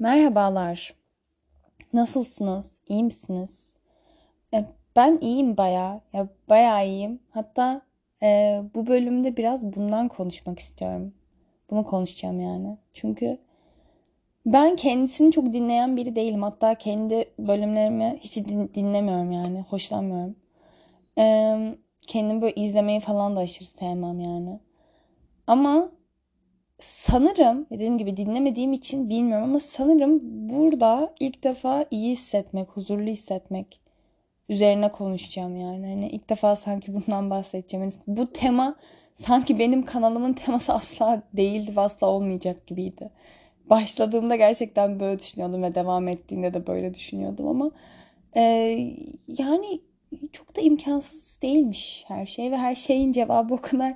Merhabalar. Nasılsınız? İyi misiniz? E, ben iyiyim baya. Ya baya iyiyim. Hatta e, bu bölümde biraz bundan konuşmak istiyorum. Bunu konuşacağım yani. Çünkü ben kendisini çok dinleyen biri değilim. Hatta kendi bölümlerimi hiç din- dinlemiyorum yani. Hoşlanmıyorum. E, kendimi böyle izlemeyi falan da aşırı sevmem yani. Ama sanırım dediğim gibi dinlemediğim için bilmiyorum ama sanırım burada ilk defa iyi hissetmek, huzurlu hissetmek üzerine konuşacağım yani. Hani ilk defa sanki bundan bahsedeceğim. Yani bu tema sanki benim kanalımın teması asla değildi ve asla olmayacak gibiydi. Başladığımda gerçekten böyle düşünüyordum ve devam ettiğinde de böyle düşünüyordum ama e, yani çok da imkansız değilmiş her şey ve her şeyin cevabı o kadar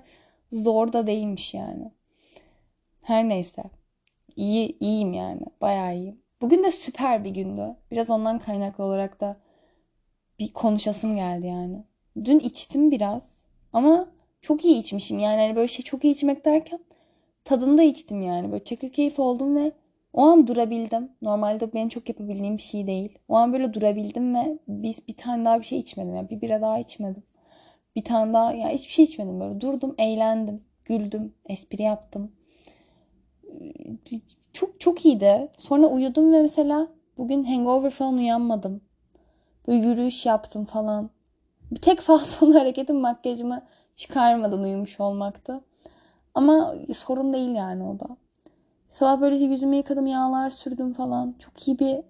zor da değilmiş yani. Her neyse. İyi, iyiyim yani. Bayağı iyiyim. Bugün de süper bir gündü. Biraz ondan kaynaklı olarak da bir konuşasım geldi yani. Dün içtim biraz ama çok iyi içmişim. Yani hani böyle şey çok iyi içmek derken tadında içtim yani. Böyle çakır keyif oldum ve o an durabildim. Normalde benim çok yapabildiğim bir şey değil. O an böyle durabildim ve biz bir tane daha bir şey içmedim. Yani bir bira daha içmedim. Bir tane daha ya hiçbir şey içmedim böyle. Durdum, eğlendim, güldüm, espri yaptım çok çok iyiydi. Sonra uyudum ve mesela bugün hangover falan uyanmadım. Böyle yürüyüş yaptım falan. Bir tek fazla hareketim makyajımı çıkarmadan uyumuş olmaktı. Ama sorun değil yani o da. Sabah böyle yüzümü yıkadım, yağlar sürdüm falan. Çok iyi bir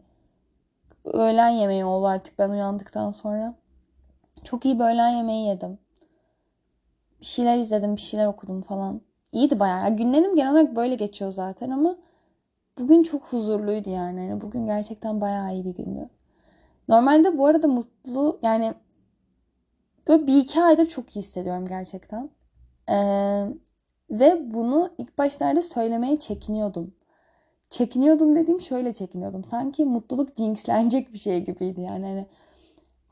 öğlen yemeği oldu artık ben uyandıktan sonra. Çok iyi bir öğlen yemeği yedim. Bir şeyler izledim, bir şeyler okudum falan. İyiydi bayağı. Yani günlerim genel olarak böyle geçiyor zaten ama bugün çok huzurluydu yani. yani. Bugün gerçekten bayağı iyi bir gündü. Normalde bu arada mutlu yani böyle bir iki aydır çok iyi hissediyorum gerçekten. Ee, ve bunu ilk başlarda söylemeye çekiniyordum. Çekiniyordum dediğim şöyle çekiniyordum. Sanki mutluluk jinxlenecek bir şey gibiydi yani. Hani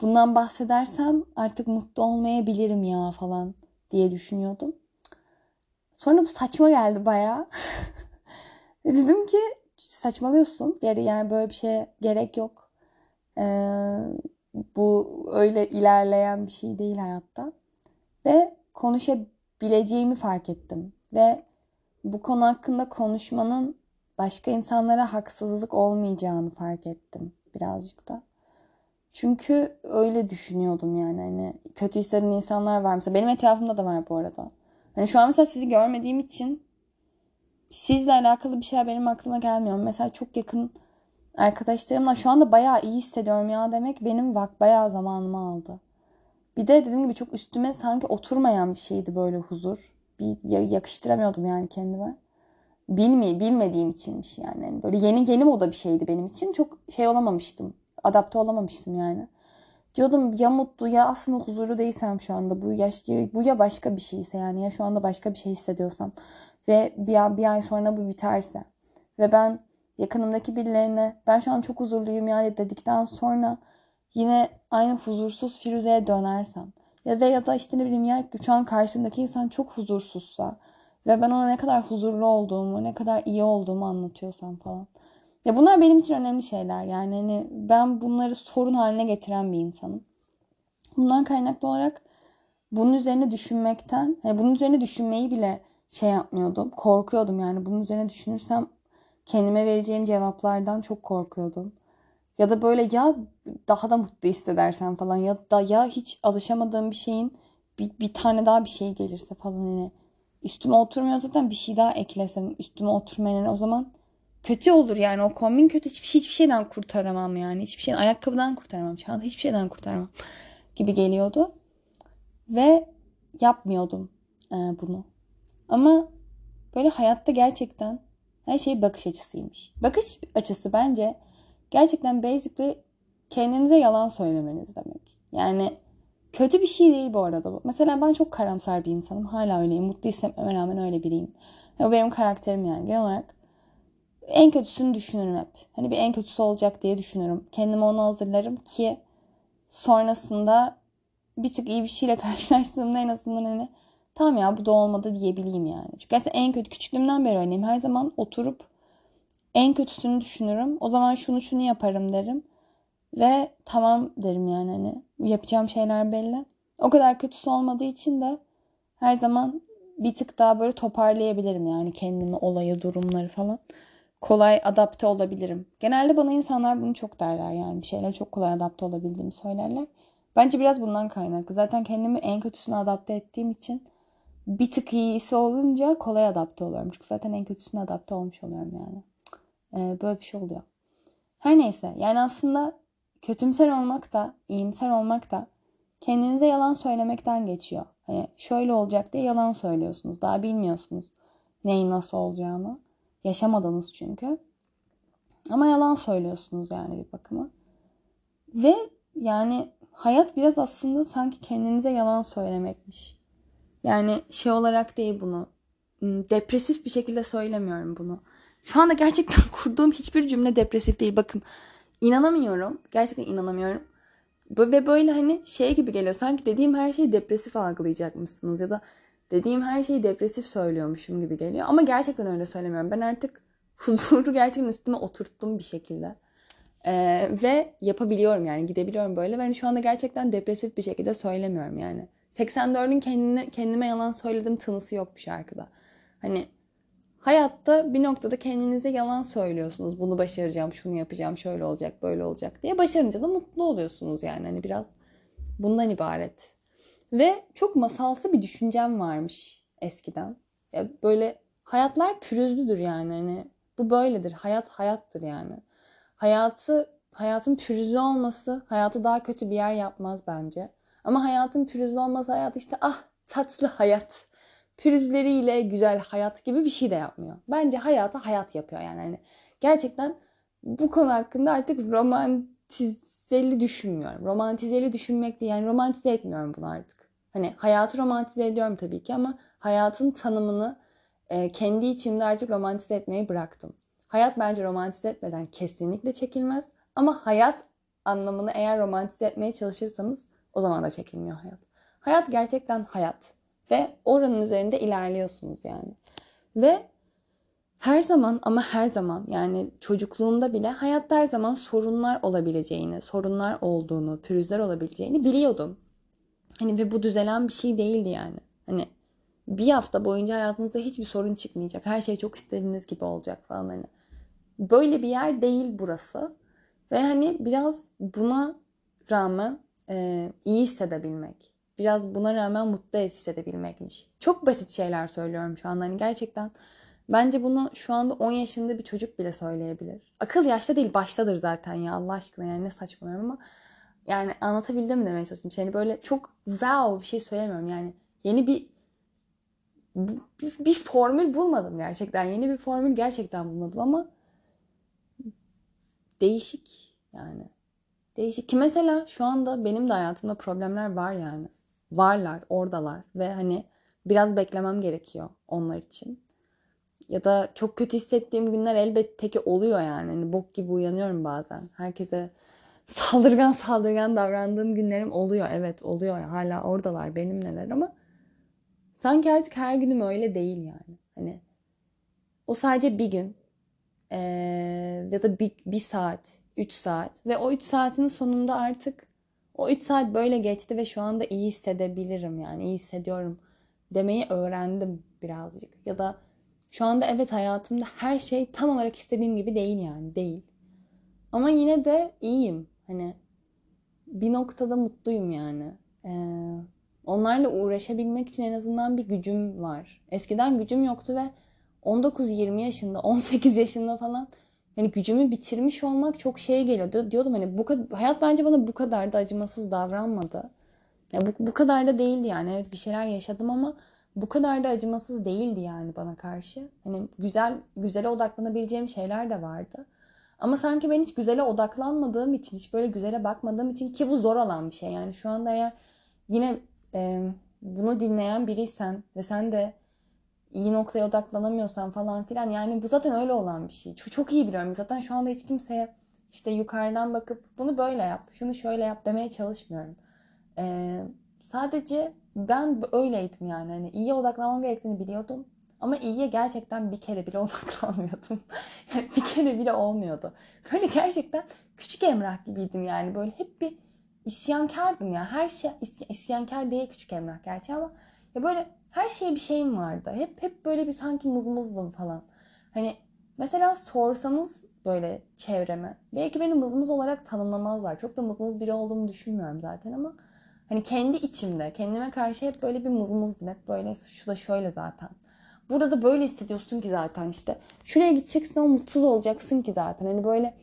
bundan bahsedersem artık mutlu olmayabilirim ya falan diye düşünüyordum. Sonra bu saçma geldi bayağı. Dedim ki saçmalıyorsun. Geri yani böyle bir şeye gerek yok. Ee, bu öyle ilerleyen bir şey değil hayatta. Ve konuşabileceğimi fark ettim. Ve bu konu hakkında konuşmanın başka insanlara haksızlık olmayacağını fark ettim birazcık da. Çünkü öyle düşünüyordum yani hani kötü hisseden insanlar var mesela benim etrafımda da var bu arada. Hani şu an mesela sizi görmediğim için sizle alakalı bir şeyler benim aklıma gelmiyor. Mesela çok yakın arkadaşlarımla şu anda bayağı iyi hissediyorum ya demek benim bak bayağı zamanımı aldı. Bir de dediğim gibi çok üstüme sanki oturmayan bir şeydi böyle huzur. Bir yakıştıramıyordum yani kendime. Bilmi, bilmediğim içinmiş yani. yani. Böyle yeni yeni moda bir şeydi benim için. Çok şey olamamıştım. Adapte olamamıştım yani. Diyordum ya mutlu ya aslında huzurlu değilsem şu anda bu yaş bu ya başka bir şeyse yani ya şu anda başka bir şey hissediyorsam ve bir, bir ay sonra bu biterse ve ben yakınımdaki birilerine ben şu an çok huzurluyum ya dedikten sonra yine aynı huzursuz Firuze'ye dönersem ya da ya da işte ne bileyim ya şu an karşımdaki insan çok huzursuzsa ve ben ona ne kadar huzurlu olduğumu, ne kadar iyi olduğumu anlatıyorsam falan. Ya bunlar benim için önemli şeyler. Yani hani ben bunları sorun haline getiren bir insanım. Bundan kaynaklı olarak bunun üzerine düşünmekten, yani bunun üzerine düşünmeyi bile şey yapmıyordum. Korkuyordum yani bunun üzerine düşünürsem kendime vereceğim cevaplardan çok korkuyordum. Ya da böyle ya daha da mutlu hissedersem falan ya da ya hiç alışamadığım bir şeyin bir, bir tane daha bir şey gelirse falan hani üstüme oturmuyor zaten bir şey daha eklesem üstüme oturmayan o zaman kötü olur yani o kombin kötü. Hiçbir şey hiçbir şeyden kurtaramam yani. Hiçbir şeyden ayakkabıdan kurtaramam çanta hiçbir şeyden kurtaramam gibi geliyordu. Ve yapmıyordum e, bunu. Ama böyle hayatta gerçekten her şey bakış açısıymış. Bakış açısı bence gerçekten basically kendinize yalan söylemeniz demek. Yani kötü bir şey değil bu arada bu. Mesela ben çok karamsar bir insanım. Hala öyleyim. Mutlu hissetmeme rağmen öyle biriyim. O benim karakterim yani. Genel olarak en kötüsünü düşünürüm hep. Hani bir en kötüsü olacak diye düşünürüm. Kendimi ona hazırlarım ki sonrasında bir tık iyi bir şeyle karşılaştığımda en azından hani tamam ya bu da olmadı diyebileyim yani. Çünkü gerçekten en kötü küçüklüğümden beri öyleyim. Her zaman oturup En kötüsünü düşünürüm. O zaman şunu şunu yaparım derim. Ve tamam derim yani hani yapacağım şeyler belli. O kadar kötüsü olmadığı için de her zaman bir tık daha böyle toparlayabilirim yani kendimi, olayı, durumları falan. Kolay adapte olabilirim. Genelde bana insanlar bunu çok derler yani bir şeyler çok kolay adapte olabildiğimi söylerler. Bence biraz bundan kaynaklı. Zaten kendimi en kötüsüne adapte ettiğim için bir tık iyisi olunca kolay adapte oluyorum. Çünkü zaten en kötüsüne adapte olmuş oluyorum yani. Ee, böyle bir şey oluyor. Her neyse yani aslında kötümser olmak da, iyimser olmak da kendinize yalan söylemekten geçiyor. Hani şöyle olacak diye yalan söylüyorsunuz. Daha bilmiyorsunuz neyin nasıl olacağını. Yaşamadınız çünkü. Ama yalan söylüyorsunuz yani bir bakıma. Ve yani hayat biraz aslında sanki kendinize yalan söylemekmiş. Yani şey olarak değil bunu. Hmm, depresif bir şekilde söylemiyorum bunu. Şu anda gerçekten kurduğum hiçbir cümle depresif değil. Bakın inanamıyorum. Gerçekten inanamıyorum. Ve böyle hani şey gibi geliyor. Sanki dediğim her şeyi depresif algılayacakmışsınız ya da dediğim her şeyi depresif söylüyormuşum gibi geliyor. Ama gerçekten öyle söylemiyorum. Ben artık huzuru gerçekten üstüme oturttum bir şekilde. Ee, ve yapabiliyorum yani gidebiliyorum böyle. Ben şu anda gerçekten depresif bir şekilde söylemiyorum yani. 84'ün kendine, kendime yalan söyledim tınısı yok bu şarkıda. Hani hayatta bir noktada kendinize yalan söylüyorsunuz. Bunu başaracağım, şunu yapacağım, şöyle olacak, böyle olacak diye. Başarınca da mutlu oluyorsunuz yani. Hani biraz bundan ibaret. Ve çok masalsı bir düşüncem varmış eskiden. Ya böyle hayatlar pürüzlüdür yani. Hani bu böyledir. Hayat hayattır yani. Hayatı hayatın pürüzlü olması hayatı daha kötü bir yer yapmaz bence. Ama hayatın pürüzlü olması hayat işte ah tatlı hayat pürüzleriyle güzel hayat gibi bir şey de yapmıyor. Bence hayata hayat yapıyor yani. yani gerçekten bu konu hakkında artık romantizeli düşünmüyorum. Romantizeli düşünmek değil yani romantize etmiyorum bunu artık. Hani hayatı romantize ediyorum tabii ki ama hayatın tanımını e, kendi içimde artık romantize etmeyi bıraktım. Hayat bence romantize etmeden kesinlikle çekilmez ama hayat anlamını eğer romantize etmeye çalışırsanız o zaman da çekilmiyor hayat. Hayat gerçekten hayat. Ve oranın üzerinde ilerliyorsunuz yani. Ve her zaman ama her zaman yani çocukluğumda bile hayatta her zaman sorunlar olabileceğini, sorunlar olduğunu, pürüzler olabileceğini biliyordum. Hani ve bu düzelen bir şey değildi yani. Hani bir hafta boyunca hayatınızda hiçbir sorun çıkmayacak. Her şey çok istediğiniz gibi olacak falan hani. Böyle bir yer değil burası. Ve hani biraz buna rağmen e, iyi hissedebilmek biraz buna rağmen mutlu hissedebilmekmiş. Çok basit şeyler söylüyorum şu anda. Hani gerçekten bence bunu şu anda 10 yaşında bir çocuk bile söyleyebilir. Akıl yaşta değil baştadır zaten ya Allah aşkına yani ne saçmalıyorum ama yani anlatabildim mi demeye çalıştım. Yani böyle çok wow bir şey söylemiyorum yani yeni bir bir, bir formül bulmadım gerçekten. Yeni bir formül gerçekten bulmadım ama değişik yani. Değişik ki mesela şu anda benim de hayatımda problemler var yani varlar, oradalar ve hani biraz beklemem gerekiyor onlar için. Ya da çok kötü hissettiğim günler elbette ki oluyor yani. Hani bok gibi uyanıyorum bazen. Herkese saldırgan saldırgan davrandığım günlerim oluyor. Evet oluyor. Hala oradalar benimleler ama sanki artık her günüm öyle değil yani. Hani o sadece bir gün ee, ya da bir, bir saat, üç saat ve o üç saatin sonunda artık o 3 saat böyle geçti ve şu anda iyi hissedebilirim yani iyi hissediyorum demeyi öğrendim birazcık. Ya da şu anda evet hayatımda her şey tam olarak istediğim gibi değil yani değil. Ama yine de iyiyim. Hani bir noktada mutluyum yani. Ee, onlarla uğraşabilmek için en azından bir gücüm var. Eskiden gücüm yoktu ve 19-20 yaşında, 18 yaşında falan hani gücümü bitirmiş olmak çok şey geliyordu. Diyordum hani bu kadar, hayat bence bana bu kadar da acımasız davranmadı. Yani bu, bu kadar da değildi yani. Evet bir şeyler yaşadım ama bu kadar da acımasız değildi yani bana karşı. Hani güzel güzele odaklanabileceğim şeyler de vardı. Ama sanki ben hiç güzele odaklanmadığım için, hiç böyle güzele bakmadığım için ki bu zor olan bir şey. Yani şu anda eğer yine e, bunu dinleyen biriysen ve sen de iyi noktaya odaklanamıyorsan falan filan yani bu zaten öyle olan bir şey. Çok, çok iyi biliyorum. Zaten şu anda hiç kimseye işte yukarıdan bakıp bunu böyle yap, şunu şöyle yap demeye çalışmıyorum. Ee, sadece ben öyleydim yani. Hani iyi odaklanmam gerektiğini biliyordum. Ama iyiye gerçekten bir kere bile odaklanmıyordum. yani bir kere bile olmuyordu. Böyle gerçekten küçük Emrah gibiydim yani. Böyle hep bir isyankardım ya. Her şey isyankar değil küçük Emrah gerçi ama ya böyle her şeye bir şeyim vardı. Hep hep böyle bir sanki mızmızdım falan. Hani mesela sorsanız böyle çevreme belki beni mızmız olarak tanımlamazlar. Çok da mızmız biri olduğumu düşünmüyorum zaten ama hani kendi içimde kendime karşı hep böyle bir mızmızdım. Hep böyle şu da şöyle zaten. Burada da böyle hissediyorsun ki zaten işte. Şuraya gideceksin ama mutsuz olacaksın ki zaten. Hani böyle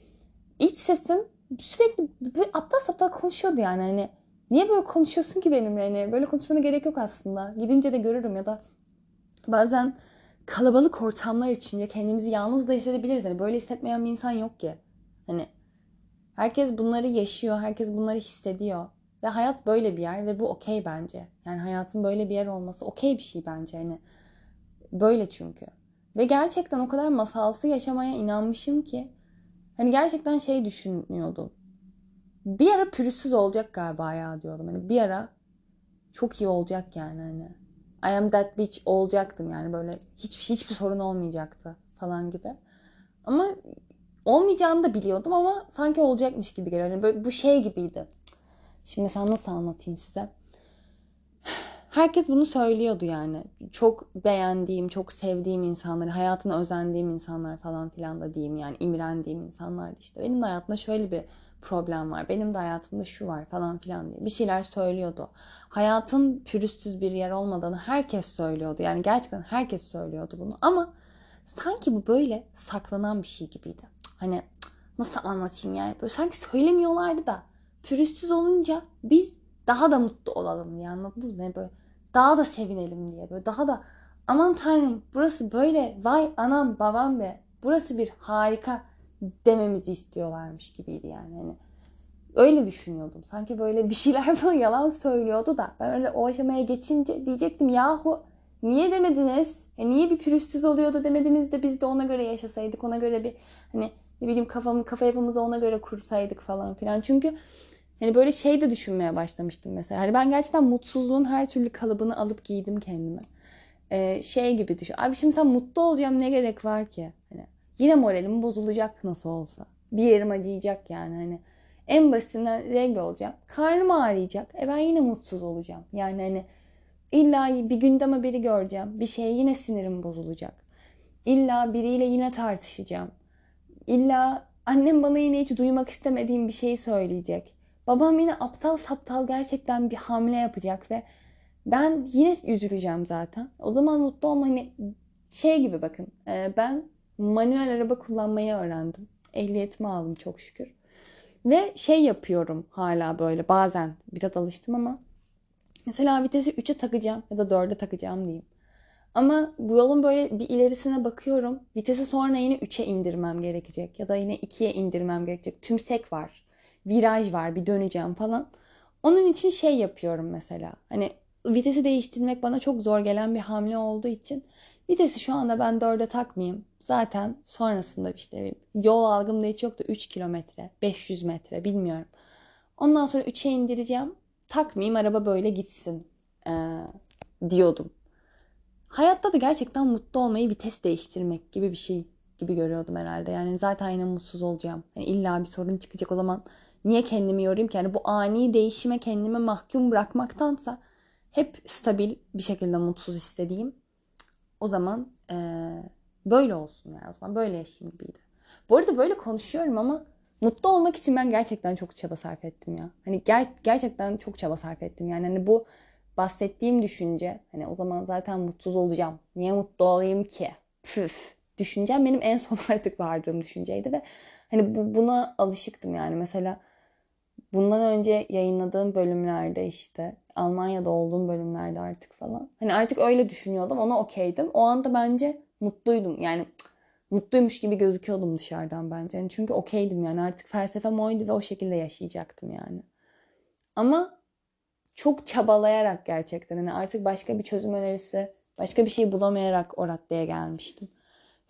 iç sesim sürekli böyle aptal saptal konuşuyordu yani. Hani niye böyle konuşuyorsun ki benimle? Hani böyle konuşmana gerek yok aslında. Gidince de görürüm ya da bazen kalabalık ortamlar içinde kendimizi yalnız da hissedebiliriz. Hani böyle hissetmeyen bir insan yok ki. Hani herkes bunları yaşıyor, herkes bunları hissediyor. Ve hayat böyle bir yer ve bu okey bence. Yani hayatın böyle bir yer olması okey bir şey bence. Hani böyle çünkü. Ve gerçekten o kadar masalsı yaşamaya inanmışım ki hani gerçekten şey düşünüyordum. Bir ara pürüzsüz olacak galiba ya diyordum. Hani bir ara çok iyi olacak yani hani. I am that bitch olacaktım yani böyle hiçbir hiçbir sorun olmayacaktı falan gibi. Ama olmayacağını da biliyordum ama sanki olacakmış gibi geliyor. Yani böyle bu şey gibiydi. Şimdi sen nasıl anlatayım size? Herkes bunu söylüyordu yani. Çok beğendiğim, çok sevdiğim insanları, hayatına özendiğim insanlar falan filan da diyeyim yani imrendiğim insanlar işte. Benim de hayatımda şöyle bir problem var. Benim de hayatımda şu var falan filan diye bir şeyler söylüyordu. Hayatın pürüzsüz bir yer olmadığını herkes söylüyordu. Yani gerçekten herkes söylüyordu bunu. Ama sanki bu böyle saklanan bir şey gibiydi. Hani nasıl anlatayım yani böyle sanki söylemiyorlardı da pürüzsüz olunca biz daha da mutlu olalım diye anladınız mı? Böyle daha da sevinelim diye böyle daha da aman tanrım burası böyle vay anam babam be burası bir harika dememizi istiyorlarmış gibiydi yani. Hani öyle düşünüyordum. Sanki böyle bir şeyler bana yalan söylüyordu da ben öyle o aşamaya geçince diyecektim yahu niye demediniz? E niye bir pürüzsüz oluyordu demediniz de biz de ona göre yaşasaydık. Ona göre bir hani ne bileyim kafamı kafa yapımızı ona göre kursaydık falan filan. Çünkü hani böyle şey de düşünmeye başlamıştım mesela. Hani ben gerçekten mutsuzluğun her türlü kalıbını alıp giydim kendime. Ee, şey gibi düşün. Abi şimdi sen mutlu olacağım ne gerek var ki? Hani Yine moralim bozulacak nasıl olsa. Bir yerim acıyacak yani hani. En basitinden regl olacağım. Karnım ağrıyacak. E ben yine mutsuz olacağım. Yani hani illa bir gündeme biri göreceğim. Bir şeye yine sinirim bozulacak. İlla biriyle yine tartışacağım. İlla annem bana yine hiç duymak istemediğim bir şeyi söyleyecek. Babam yine aptal saptal gerçekten bir hamle yapacak ve ben yine üzüleceğim zaten. O zaman mutlu olma hani şey gibi bakın. Ben manuel araba kullanmayı öğrendim. Ehliyetimi aldım çok şükür. Ve şey yapıyorum hala böyle bazen biraz alıştım ama mesela vitesi 3'e takacağım ya da 4'e takacağım diyeyim. Ama bu yolun böyle bir ilerisine bakıyorum. Vitesi sonra yine 3'e indirmem gerekecek ya da yine 2'ye indirmem gerekecek. Tümsek var. Viraj var. Bir döneceğim falan. Onun için şey yapıyorum mesela. Hani vitesi değiştirmek bana çok zor gelen bir hamle olduğu için vitesi şu anda ben 4'e takmayayım. Zaten sonrasında işte yol algımda hiç yoktu. 3 kilometre, 500 metre bilmiyorum. Ondan sonra 3'e indireceğim. Takmayayım araba böyle gitsin ee, diyordum. Hayatta da gerçekten mutlu olmayı vites değiştirmek gibi bir şey gibi görüyordum herhalde. Yani zaten yine mutsuz olacağım. Yani illa bir sorun çıkacak o zaman niye kendimi yorayım ki? Yani bu ani değişime kendimi mahkum bırakmaktansa hep stabil bir şekilde mutsuz istediğim o zaman ee, Böyle olsun yani o zaman böyle yaşayayım gibiydi. Bu arada böyle konuşuyorum ama mutlu olmak için ben gerçekten çok çaba sarf ettim ya. Hani ger- gerçekten çok çaba sarf ettim. Yani hani bu bahsettiğim düşünce hani o zaman zaten mutsuz olacağım. Niye mutlu olayım ki? Püf. Düşüncem benim en son artık vardığım düşünceydi ve hani bu, buna alışıktım yani. Mesela bundan önce yayınladığım bölümlerde işte Almanya'da olduğum bölümlerde artık falan. Hani artık öyle düşünüyordum. Ona okeydim. O anda bence mutluydum. Yani mutluymuş gibi gözüküyordum dışarıdan bence. Yani çünkü okeydim yani artık felsefem oydu ve o şekilde yaşayacaktım yani. Ama çok çabalayarak gerçekten hani artık başka bir çözüm önerisi, başka bir şey bulamayarak o raddeye gelmiştim.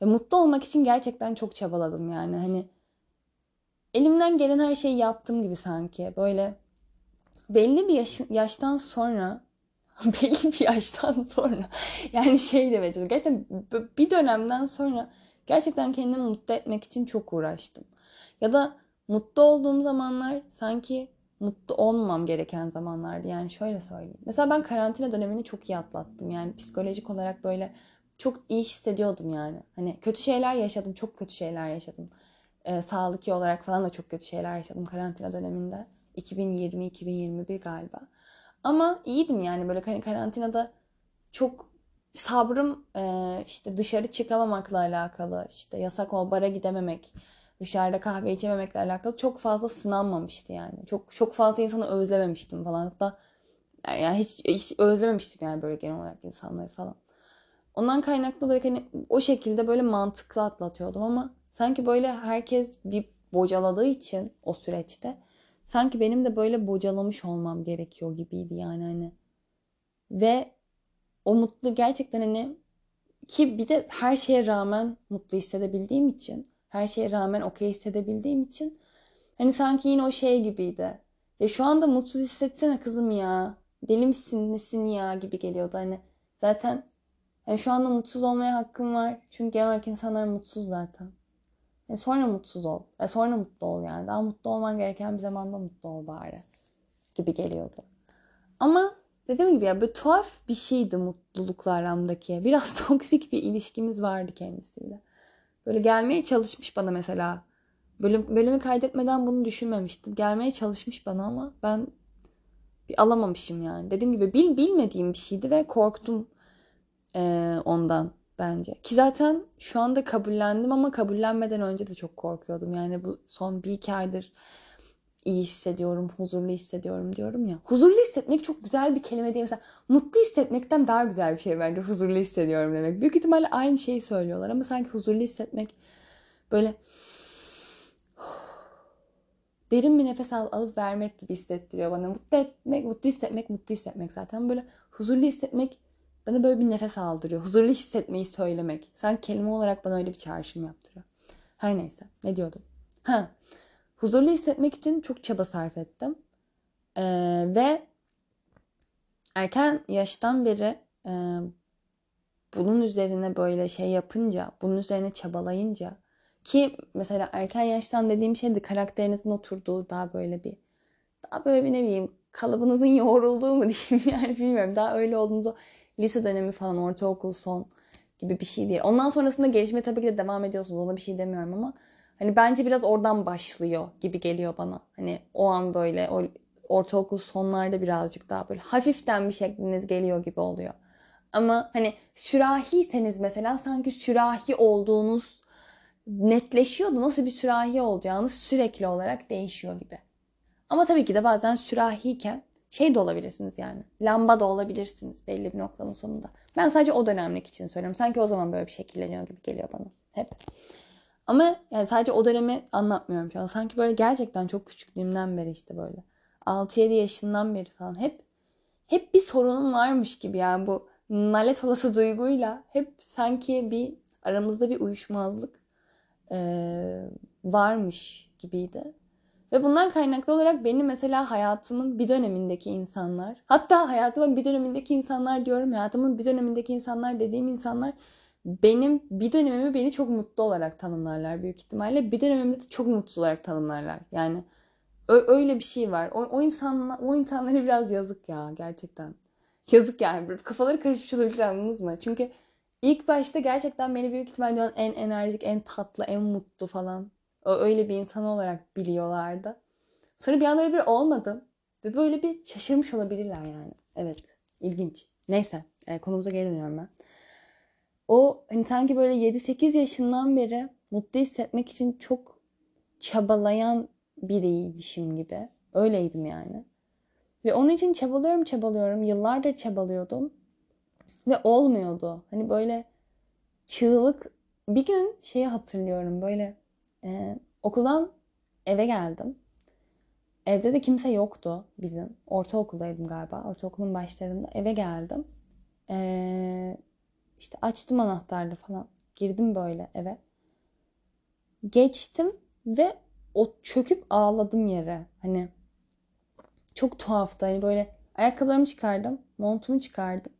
Ve mutlu olmak için gerçekten çok çabaladım yani hani elimden gelen her şeyi yaptım gibi sanki. Böyle belli bir yaş, yaştan sonra belli bir yaştan sonra yani şey çalışıyorum. Gerçekten bir dönemden sonra gerçekten kendimi mutlu etmek için çok uğraştım. Ya da mutlu olduğum zamanlar sanki mutlu olmamam gereken zamanlardı. Yani şöyle söyleyeyim. Mesela ben karantina dönemini çok iyi atlattım. Yani psikolojik olarak böyle çok iyi hissediyordum yani. Hani kötü şeyler yaşadım. Çok kötü şeyler yaşadım. Ee, sağlıklı olarak falan da çok kötü şeyler yaşadım karantina döneminde. 2020-2021 galiba. Ama iyiydim yani böyle hani karantinada çok sabrım e, işte dışarı çıkamamakla alakalı işte yasak ol bara gidememek dışarıda kahve içememekle alakalı çok fazla sınanmamıştı yani. Çok çok fazla insanı özlememiştim falan. Hatta yani hiç, hiç özlememiştim yani böyle genel olarak insanları falan. Ondan kaynaklı olarak hani o şekilde böyle mantıklı atlatıyordum ama sanki böyle herkes bir bocaladığı için o süreçte sanki benim de böyle bocalamış olmam gerekiyor gibiydi yani hani. Ve o mutlu gerçekten hani ki bir de her şeye rağmen mutlu hissedebildiğim için her şeye rağmen okey hissedebildiğim için hani sanki yine o şey gibiydi. Ya şu anda mutsuz hissetsene kızım ya. Deli misin nesin ya gibi geliyordu. Hani zaten hani şu anda mutsuz olmaya hakkım var. Çünkü genel olarak insanlar mutsuz zaten. E sonra mutsuz ol. E sonra mutlu ol yani. Daha mutlu olman gereken bir zamanda mutlu ol bari. Gibi geliyordu. Ama dediğim gibi ya böyle tuhaf bir şeydi mutlulukla aramdaki. Biraz toksik bir ilişkimiz vardı kendisiyle. Böyle gelmeye çalışmış bana mesela. Bölüm, bölümü kaydetmeden bunu düşünmemiştim. Gelmeye çalışmış bana ama ben bir alamamışım yani. Dediğim gibi bil, bilmediğim bir şeydi ve korktum e, ondan bence. Ki zaten şu anda kabullendim ama kabullenmeden önce de çok korkuyordum. Yani bu son bir iki aydır iyi hissediyorum, huzurlu hissediyorum diyorum ya. Huzurlu hissetmek çok güzel bir kelime değil. Mesela mutlu hissetmekten daha güzel bir şey bence huzurlu hissediyorum demek. Büyük ihtimalle aynı şeyi söylüyorlar ama sanki huzurlu hissetmek böyle derin bir nefes al, alıp vermek gibi hissettiriyor bana. Mutlu etmek, mutlu hissetmek, mutlu hissetmek zaten. Böyle huzurlu hissetmek bana böyle bir nefes aldırıyor. Huzurlu hissetmeyi söylemek. Sanki kelime olarak bana öyle bir çağrışım yaptırıyor. Her neyse. Ne diyordum? Ha huzurlu hissetmek için çok çaba sarf ettim. Ee, ve erken yaştan beri e, bunun üzerine böyle şey yapınca, bunun üzerine çabalayınca ki mesela erken yaştan dediğim şey de karakterinizin oturduğu daha böyle bir daha böyle bir ne bileyim kalıbınızın yoğrulduğu mu diyeyim yani bilmiyorum. Daha öyle olduğunuzu lise dönemi falan ortaokul son gibi bir şey değil. Ondan sonrasında gelişme tabii ki de devam ediyorsunuz. Ona bir şey demiyorum ama Hani bence biraz oradan başlıyor gibi geliyor bana. Hani o an böyle o ortaokul sonlarda birazcık daha böyle hafiften bir şekliniz geliyor gibi oluyor. Ama hani sürahiyseniz mesela sanki sürahi olduğunuz netleşiyor da nasıl bir sürahi olacağınız sürekli olarak değişiyor gibi. Ama tabii ki de bazen sürahiyken şey de olabilirsiniz yani. Lamba da olabilirsiniz belli bir noktanın sonunda. Ben sadece o dönemlik için söylüyorum. Sanki o zaman böyle bir şekilleniyor gibi geliyor bana hep. Ama yani sadece o dönemi anlatmıyorum şu an. Sanki böyle gerçekten çok küçüklüğümden beri işte böyle. 6-7 yaşından beri falan hep hep bir sorunum varmış gibi yani bu nalet olası duyguyla hep sanki bir aramızda bir uyuşmazlık e, varmış gibiydi. Ve bundan kaynaklı olarak benim mesela hayatımın bir dönemindeki insanlar, hatta hayatımın bir dönemindeki insanlar diyorum, hayatımın bir dönemindeki insanlar dediğim insanlar benim bir dönemimi beni çok mutlu olarak tanımlarlar büyük ihtimalle. Bir dönemimde de çok mutsuz olarak tanımlarlar. Yani öyle bir şey var. O, o insanlar o insanlara biraz yazık ya gerçekten. Yazık yani. Kafaları karışmış olabilir anladınız mı? Çünkü ilk başta gerçekten beni büyük ihtimalle en enerjik, en tatlı, en mutlu falan öyle bir insan olarak biliyorlardı. Sonra bir anda öyle bir olmadım. Ve böyle bir şaşırmış olabilirler yani. Evet. ilginç. Neyse. E, konumuza geri dönüyorum ben o hani sanki böyle 7-8 yaşından beri mutlu hissetmek için çok çabalayan biriymişim gibi. Öyleydim yani. Ve onun için çabalıyorum çabalıyorum. Yıllardır çabalıyordum. Ve olmuyordu. Hani böyle çığlık. Bir gün şeyi hatırlıyorum böyle e, okuldan eve geldim. Evde de kimse yoktu bizim. Ortaokuldaydım galiba. Ortaokulun başlarında eve geldim. Ee, işte açtım anahtarlı falan. Girdim böyle eve. Geçtim ve o çöküp ağladım yere. Hani çok tuhaftı. Hani böyle ayakkabılarımı çıkardım. Montumu çıkardım.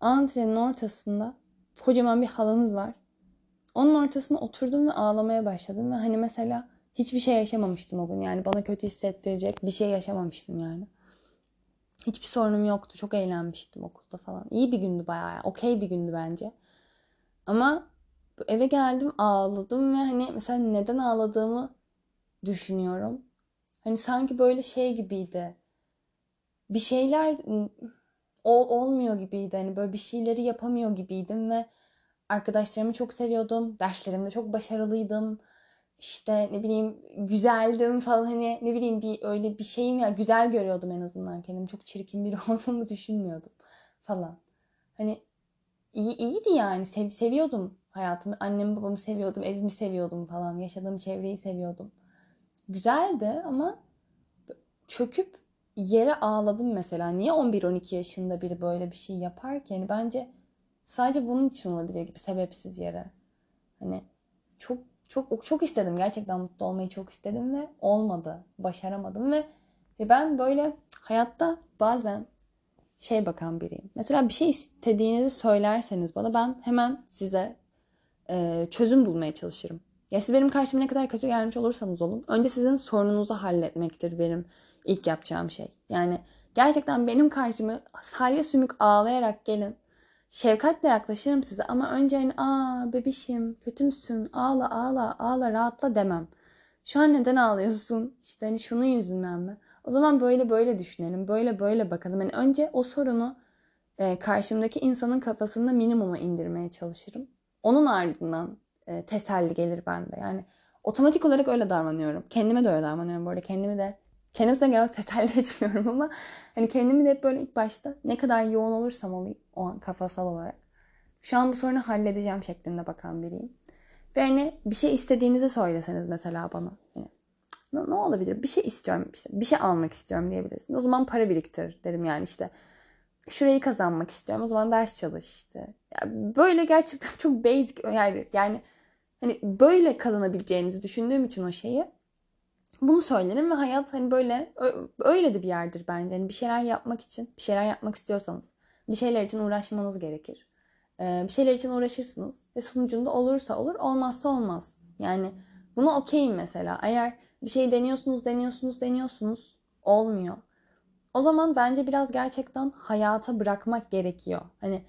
Antrenin ortasında kocaman bir halınız var. Onun ortasına oturdum ve ağlamaya başladım. Ve hani mesela hiçbir şey yaşamamıştım o gün. Yani bana kötü hissettirecek bir şey yaşamamıştım yani. Hiçbir sorunum yoktu. Çok eğlenmiştim okulda falan. İyi bir gündü bayağı. Okey bir gündü bence. Ama eve geldim ağladım ve hani mesela neden ağladığımı düşünüyorum. Hani sanki böyle şey gibiydi. Bir şeyler ol, olmuyor gibiydi. Hani böyle bir şeyleri yapamıyor gibiydim ve arkadaşlarımı çok seviyordum. Derslerimde çok başarılıydım. İşte ne bileyim güzeldim falan hani ne bileyim bir öyle bir şeyim ya güzel görüyordum en azından kendimi. Çok çirkin biri olduğumu düşünmüyordum falan. Hani iyi, iyiydi yani. Sev, seviyordum hayatımı. Annemi babamı seviyordum. Evimi seviyordum falan. Yaşadığım çevreyi seviyordum. Güzeldi ama çöküp yere ağladım mesela. Niye 11-12 yaşında biri böyle bir şey yapar ki? Yani bence sadece bunun için olabilir gibi sebepsiz yere. Hani çok çok çok istedim. Gerçekten mutlu olmayı çok istedim ve olmadı. Başaramadım ve, ben böyle hayatta bazen şey bakan biriyim. Mesela bir şey istediğinizi söylerseniz bana ben hemen size e, çözüm bulmaya çalışırım. Ya siz benim karşıma ne kadar kötü gelmiş olursanız olun. Önce sizin sorununuzu halletmektir benim ilk yapacağım şey. Yani gerçekten benim karşıma salya sümük ağlayarak gelin. Şefkatle yaklaşırım size ama önce hani aa bebişim kötü müsün ağla ağla ağla rahatla demem. Şu an neden ağlıyorsun? İşte hani şunun yüzünden mi? O zaman böyle böyle düşünelim. Böyle böyle bakalım. Yani önce o sorunu e, karşımdaki insanın kafasında minimuma indirmeye çalışırım. Onun ardından e, teselli gelir bende. Yani otomatik olarak öyle davranıyorum. Kendime de öyle davranıyorum bu arada. Kendimi de kendimse genel teselli etmiyorum ama hani kendimi de hep böyle ilk başta ne kadar yoğun olursam olayım o an kafasal olarak. Şu an bu sorunu halledeceğim şeklinde bakan biriyim. Ve hani bir şey istediğinizi söyleseniz mesela bana. Yani, ne, ne olabilir? Bir şey istiyorum işte. Bir şey almak istiyorum diyebilirsin. O zaman para biriktir derim yani işte. Şurayı kazanmak istiyorum. O zaman ders çalış işte. Yani böyle gerçekten çok basic yani, yani hani böyle kazanabileceğinizi düşündüğüm için o şeyi bunu söylerim ve hayat hani böyle öyle de bir yerdir bence. Hani bir şeyler yapmak için, bir şeyler yapmak istiyorsanız bir şeyler için uğraşmanız gerekir. Ee, bir şeyler için uğraşırsınız ve sonucunda olursa olur, olmazsa olmaz. Yani bunu okeyim mesela. Eğer bir şey deniyorsunuz, deniyorsunuz, deniyorsunuz, olmuyor. O zaman bence biraz gerçekten hayata bırakmak gerekiyor. Hani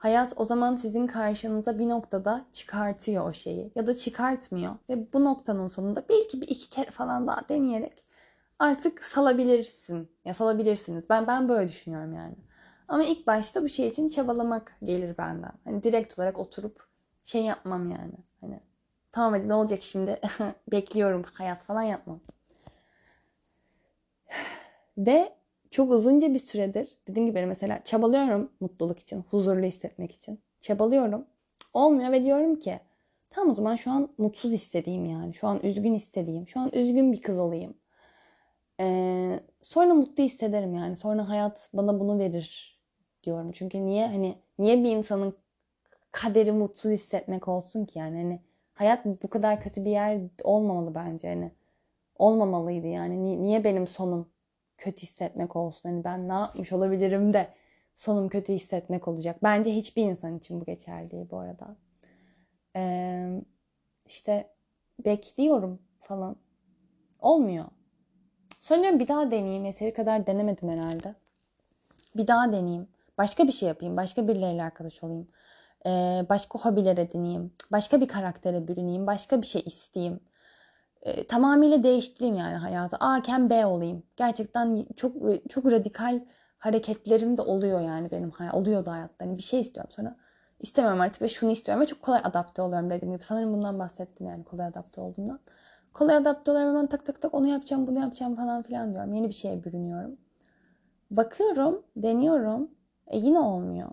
hayat o zaman sizin karşınıza bir noktada çıkartıyor o şeyi ya da çıkartmıyor ve bu noktanın sonunda belki bir iki kere falan daha deneyerek artık salabilirsin ya salabilirsiniz. Ben ben böyle düşünüyorum yani. Ama ilk başta bu şey için çabalamak gelir benden. Hani direkt olarak oturup şey yapmam yani. Hani tamam hadi ne olacak şimdi bekliyorum hayat falan yapmam. Ve çok uzunca bir süredir dediğim gibi mesela çabalıyorum mutluluk için, huzurlu hissetmek için. Çabalıyorum. Olmuyor ve diyorum ki tamam o zaman şu an mutsuz istediğim yani. Şu an üzgün istediğim. Şu an üzgün bir kız olayım. Ee, sonra mutlu hissederim yani. Sonra hayat bana bunu verir diyorum. Çünkü niye hani niye bir insanın kaderi mutsuz hissetmek olsun ki yani hani hayat bu kadar kötü bir yer olmamalı bence hani olmamalıydı yani niye benim sonum kötü hissetmek olsun hani ben ne yapmış olabilirim de sonum kötü hissetmek olacak bence hiçbir insan için bu geçerli değil bu arada ee, işte bekliyorum falan olmuyor sonra bir daha deneyeyim yeteri kadar denemedim herhalde bir daha deneyeyim Başka bir şey yapayım. Başka birileriyle arkadaş olayım. Ee, başka hobiler edineyim. Başka bir karaktere bürüneyim. Başka bir şey isteyeyim. Tamamıyla değiştireyim yani hayatı. A iken B olayım. Gerçekten çok çok radikal hareketlerim de oluyor yani benim hayat oluyor da hayatta. Hani bir şey istiyorum sonra istemiyorum artık ve şunu istiyorum ve çok kolay adapte oluyorum dediğim gibi. Sanırım bundan bahsettim yani kolay adapte olduğumdan. Kolay adapte oluyorum hemen tak tak tak onu yapacağım bunu yapacağım falan filan diyorum. Yeni bir şeye bürünüyorum. Bakıyorum, deniyorum e yine olmuyor.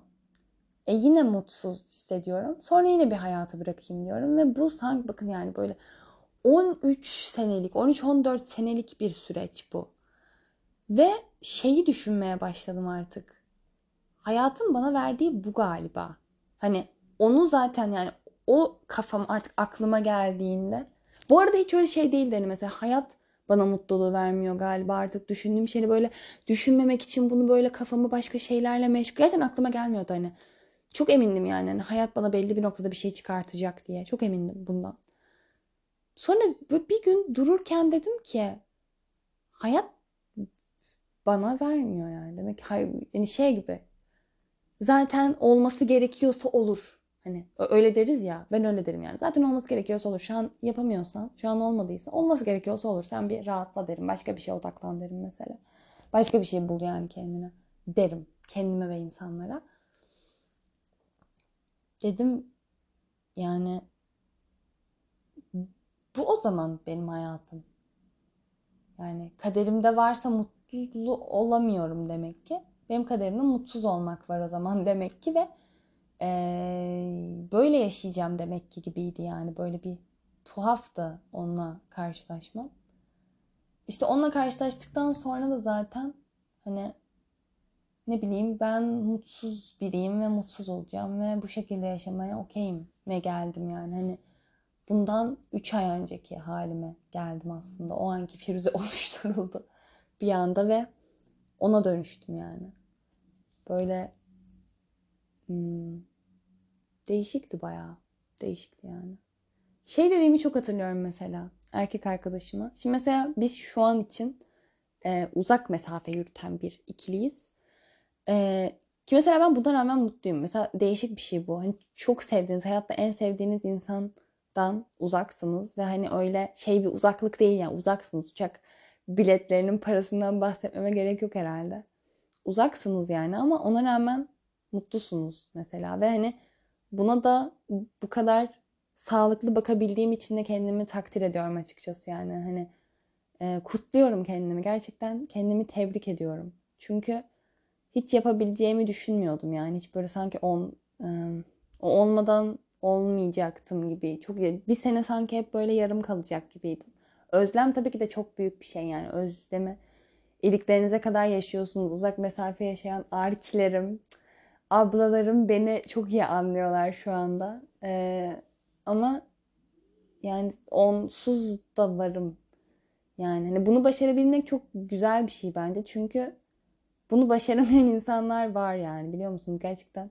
E yine mutsuz hissediyorum. Sonra yine bir hayatı bırakayım diyorum. Ve bu sanki bakın yani böyle 13 senelik, 13-14 senelik bir süreç bu. Ve şeyi düşünmeye başladım artık. Hayatın bana verdiği bu galiba. Hani onu zaten yani o kafam artık aklıma geldiğinde. Bu arada hiç öyle şey değil hani mesela hayat bana mutluluğu vermiyor galiba artık düşündüğüm şeyi böyle düşünmemek için bunu böyle kafamı başka şeylerle meşgul. Gerçekten aklıma gelmiyordu hani. Çok emindim yani. yani hayat bana belli bir noktada bir şey çıkartacak diye. Çok emindim bundan. Sonra bir gün dururken dedim ki hayat bana vermiyor yani. Demek ki yani şey gibi. Zaten olması gerekiyorsa olur. Hani öyle deriz ya. Ben öyle derim yani. Zaten olması gerekiyorsa olur. Şu an yapamıyorsan, şu an olmadıysa olması gerekiyorsa olur. Sen bir rahatla derim. Başka bir şeye odaklan derim mesela. Başka bir şey bul yani kendine. Derim kendime ve insanlara. Dedim yani bu o zaman benim hayatım. Yani kaderimde varsa mutlu olamıyorum demek ki. Benim kaderimde mutsuz olmak var o zaman demek ki ve ee, böyle yaşayacağım demek ki gibiydi yani böyle bir tuhaftı onunla karşılaşmam. İşte onunla karşılaştıktan sonra da zaten hani ne bileyim ben mutsuz biriyim ve mutsuz olacağım ve bu şekilde yaşamaya okeyim me geldim yani hani bundan 3 ay önceki halime geldim aslında. O anki Firuze oluşturuldu bir anda ve ona dönüştüm yani. Böyle hmm, değişikti bayağı. Değişikti yani. Şey dediğimi çok hatırlıyorum mesela erkek arkadaşıma. Şimdi mesela biz şu an için e, uzak mesafe yürüten bir ikiliyiz. Ee, ki mesela ben buna rağmen mutluyum. Mesela değişik bir şey bu. Hani çok sevdiğiniz, hayatta en sevdiğiniz insandan uzaksınız ve hani öyle şey bir uzaklık değil yani uzaksınız. Uçak biletlerinin parasından bahsetmeme gerek yok herhalde. Uzaksınız yani ama ona rağmen mutlusunuz mesela ve hani buna da bu kadar sağlıklı bakabildiğim için de kendimi takdir ediyorum açıkçası yani hani e, kutluyorum kendimi gerçekten kendimi tebrik ediyorum çünkü hiç yapabileceğimi düşünmüyordum yani. Hiç böyle sanki on, e, o olmadan olmayacaktım gibi. Çok bir sene sanki hep böyle yarım kalacak gibiydim. Özlem tabii ki de çok büyük bir şey yani. Özlemi iliklerinize kadar yaşıyorsunuz. Uzak mesafe yaşayan arkilerim, ablalarım beni çok iyi anlıyorlar şu anda. Ee, ama yani onsuz da varım. Yani hani bunu başarabilmek çok güzel bir şey bence. Çünkü bunu başaramayan insanlar var yani biliyor musunuz gerçekten.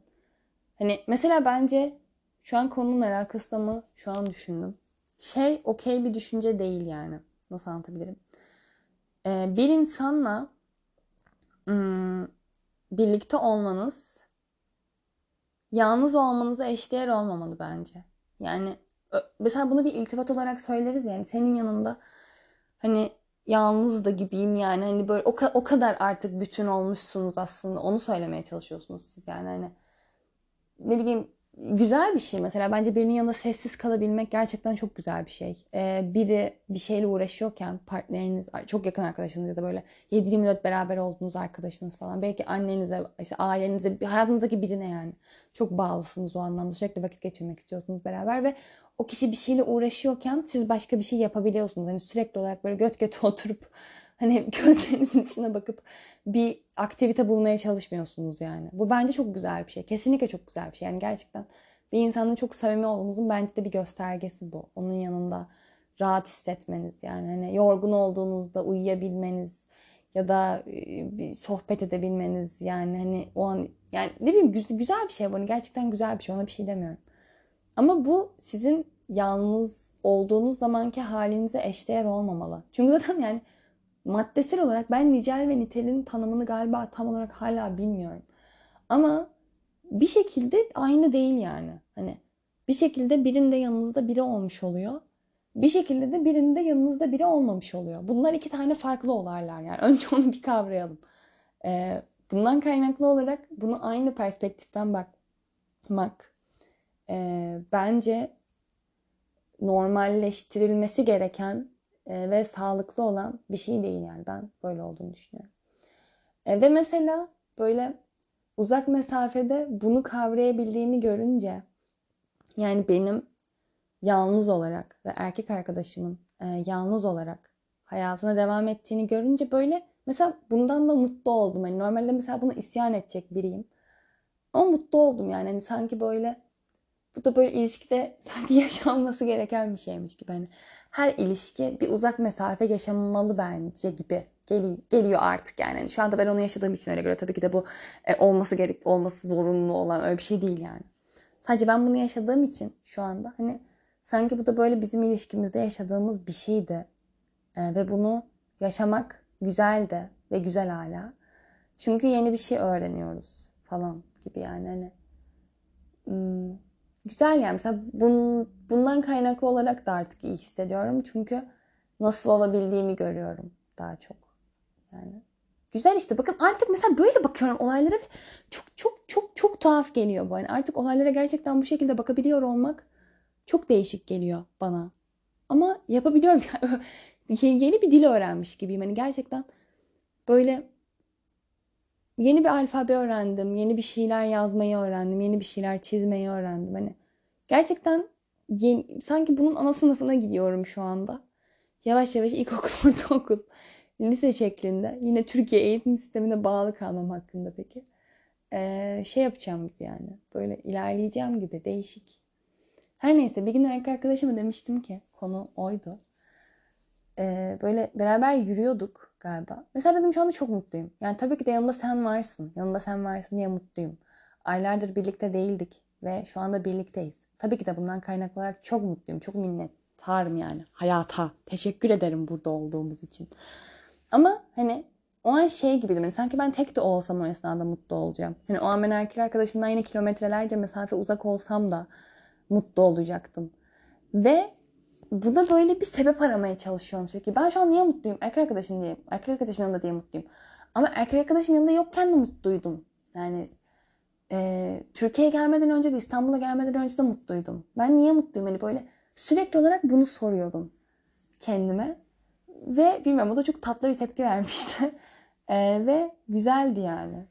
Hani mesela bence şu an konunun alakası mı şu an düşündüm. Şey okey bir düşünce değil yani. Nasıl anlatabilirim? Ee, bir insanla ım, birlikte olmanız yalnız olmanıza eşdeğer olmamalı bence. Yani mesela bunu bir iltifat olarak söyleriz yani senin yanında hani yalnız da gibiyim yani hani böyle o, o kadar artık bütün olmuşsunuz aslında onu söylemeye çalışıyorsunuz siz yani hani ne bileyim güzel bir şey mesela bence birinin yanında sessiz kalabilmek gerçekten çok güzel bir şey. Ee, biri bir şeyle uğraşıyorken partneriniz çok yakın arkadaşınız ya da böyle 7-24 beraber olduğunuz arkadaşınız falan belki annenize işte ailenize hayatınızdaki birine yani çok bağlısınız o anlamda sürekli vakit geçirmek istiyorsunuz beraber ve o kişi bir şeyle uğraşıyorken siz başka bir şey yapabiliyorsunuz. Hani sürekli olarak böyle göt göt oturup hani gözlerinizin içine bakıp bir aktivite bulmaya çalışmıyorsunuz yani. Bu bence çok güzel bir şey. Kesinlikle çok güzel bir şey. Yani gerçekten bir insanın çok samimi olduğunuzun bence de bir göstergesi bu. Onun yanında rahat hissetmeniz yani hani yorgun olduğunuzda uyuyabilmeniz ya da bir sohbet edebilmeniz yani hani o an yani ne bileyim güzel bir şey bu. Gerçekten güzel bir şey. Ona bir şey demiyorum. Ama bu sizin yalnız olduğunuz zamanki halinize eşdeğer olmamalı. Çünkü zaten yani maddesel olarak ben nicel ve nitelin tanımını galiba tam olarak hala bilmiyorum. Ama bir şekilde aynı değil yani. Hani bir şekilde birinde yanınızda biri olmuş oluyor. Bir şekilde de birinde yanınızda biri olmamış oluyor. Bunlar iki tane farklı olaylar yani. Önce onu bir kavrayalım. Ee, bundan kaynaklı olarak bunu aynı perspektiften bakmak e, bence normalleştirilmesi gereken e, ve sağlıklı olan bir şey değil yani ben böyle olduğunu düşünüyorum. E, ve mesela böyle uzak mesafede bunu kavrayabildiğimi görünce yani benim yalnız olarak ve erkek arkadaşımın e, yalnız olarak hayatına devam ettiğini görünce böyle mesela bundan da mutlu oldum. Yani normalde mesela bunu isyan edecek biriyim. Ama mutlu oldum yani. Hani sanki böyle bu da böyle ilişkide sanki yaşanması gereken bir şeymiş gibi. Hani her ilişki bir uzak mesafe yaşanmalı bence gibi geliyor artık yani. yani. Şu anda ben onu yaşadığım için öyle göre tabii ki de bu e, olması gerek olması zorunlu olan öyle bir şey değil yani. Sadece ben bunu yaşadığım için şu anda hani sanki bu da böyle bizim ilişkimizde yaşadığımız bir şeydi. E, ve bunu yaşamak güzeldi ve güzel hala. Çünkü yeni bir şey öğreniyoruz falan gibi yani hani hmm, güzel yani. Mesela bun, bundan kaynaklı olarak da artık iyi hissediyorum. Çünkü nasıl olabildiğimi görüyorum daha çok. Yani güzel işte. Bakın artık mesela böyle bakıyorum olaylara çok çok çok çok tuhaf geliyor bu. Yani artık olaylara gerçekten bu şekilde bakabiliyor olmak çok değişik geliyor bana. Ama yapabiliyorum. Yeni bir dil öğrenmiş gibiyim. Hani gerçekten böyle yeni bir alfabe öğrendim. Yeni bir şeyler yazmayı öğrendim. Yeni bir şeyler çizmeyi öğrendim. Hani gerçekten yeni, sanki bunun ana sınıfına gidiyorum şu anda. Yavaş yavaş ilkokul, ortaokul, lise şeklinde. Yine Türkiye eğitim sistemine bağlı kalmam hakkında peki. Ee, şey yapacağım gibi yani. Böyle ilerleyeceğim gibi değişik. Her neyse bir gün erkek arkadaşıma demiştim ki konu oydu. Ee, böyle beraber yürüyorduk galiba. Mesela dedim şu anda çok mutluyum. Yani tabii ki de yanımda sen varsın. Yanımda sen varsın diye mutluyum. Aylardır birlikte değildik ve şu anda birlikteyiz. Tabii ki de bundan kaynaklı olarak çok mutluyum. Çok minnettarım yani hayata. Teşekkür ederim burada olduğumuz için. Ama hani o an şey gibi hani sanki ben tek de olsam o esnada mutlu olacağım. Hani o an ben erkek arkadaşımdan yine kilometrelerce mesafe uzak olsam da mutlu olacaktım. Ve buna böyle bir sebep aramaya çalışıyorum sürekli. Ben şu an niye mutluyum? Erkek arkadaşım diye. Erkek arkadaşım yanında diye mutluyum. Ama erkek arkadaşım yanında yokken de mutluydum. Yani e, Türkiye'ye gelmeden önce de İstanbul'a gelmeden önce de mutluydum. Ben niye mutluyum? Hani böyle sürekli olarak bunu soruyordum kendime. Ve bilmiyorum o da çok tatlı bir tepki vermişti. e, ve güzeldi yani.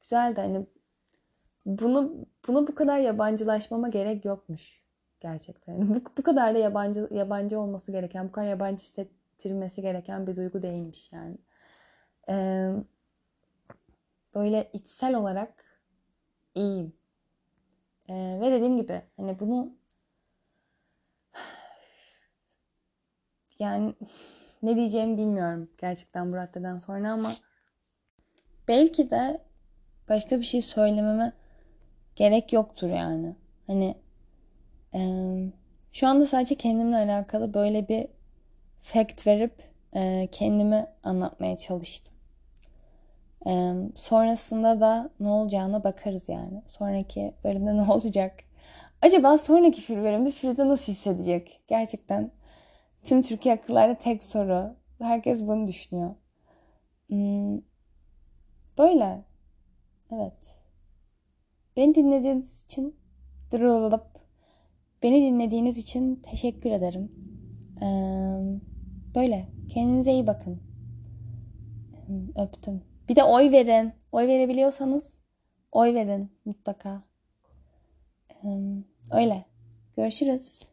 Güzeldi hani bunu bunu bu kadar yabancılaşmama gerek yokmuş gerçekten. Bu, bu kadar da yabancı yabancı olması gereken, bu kadar yabancı hissettirmesi gereken bir duygu değilmiş yani. Ee, böyle içsel olarak iyiyim. Ee, ve dediğim gibi hani bunu yani ne diyeceğimi bilmiyorum gerçekten bu raddeden sonra ama belki de başka bir şey söylememe gerek yoktur yani. Hani şu anda sadece kendimle alakalı böyle bir fact verip kendimi anlatmaya çalıştım. sonrasında da ne olacağına bakarız yani. Sonraki bölümde ne olacak? Acaba sonraki bölümde Firuze nasıl hissedecek? Gerçekten tüm Türkiye akıllarda tek soru. Herkes bunu düşünüyor. Hmm, böyle. Evet. Beni dinlediğiniz için Beni dinlediğiniz için teşekkür ederim. böyle. Kendinize iyi bakın. Öptüm. Bir de oy verin. Oy verebiliyorsanız oy verin mutlaka. öyle. Görüşürüz.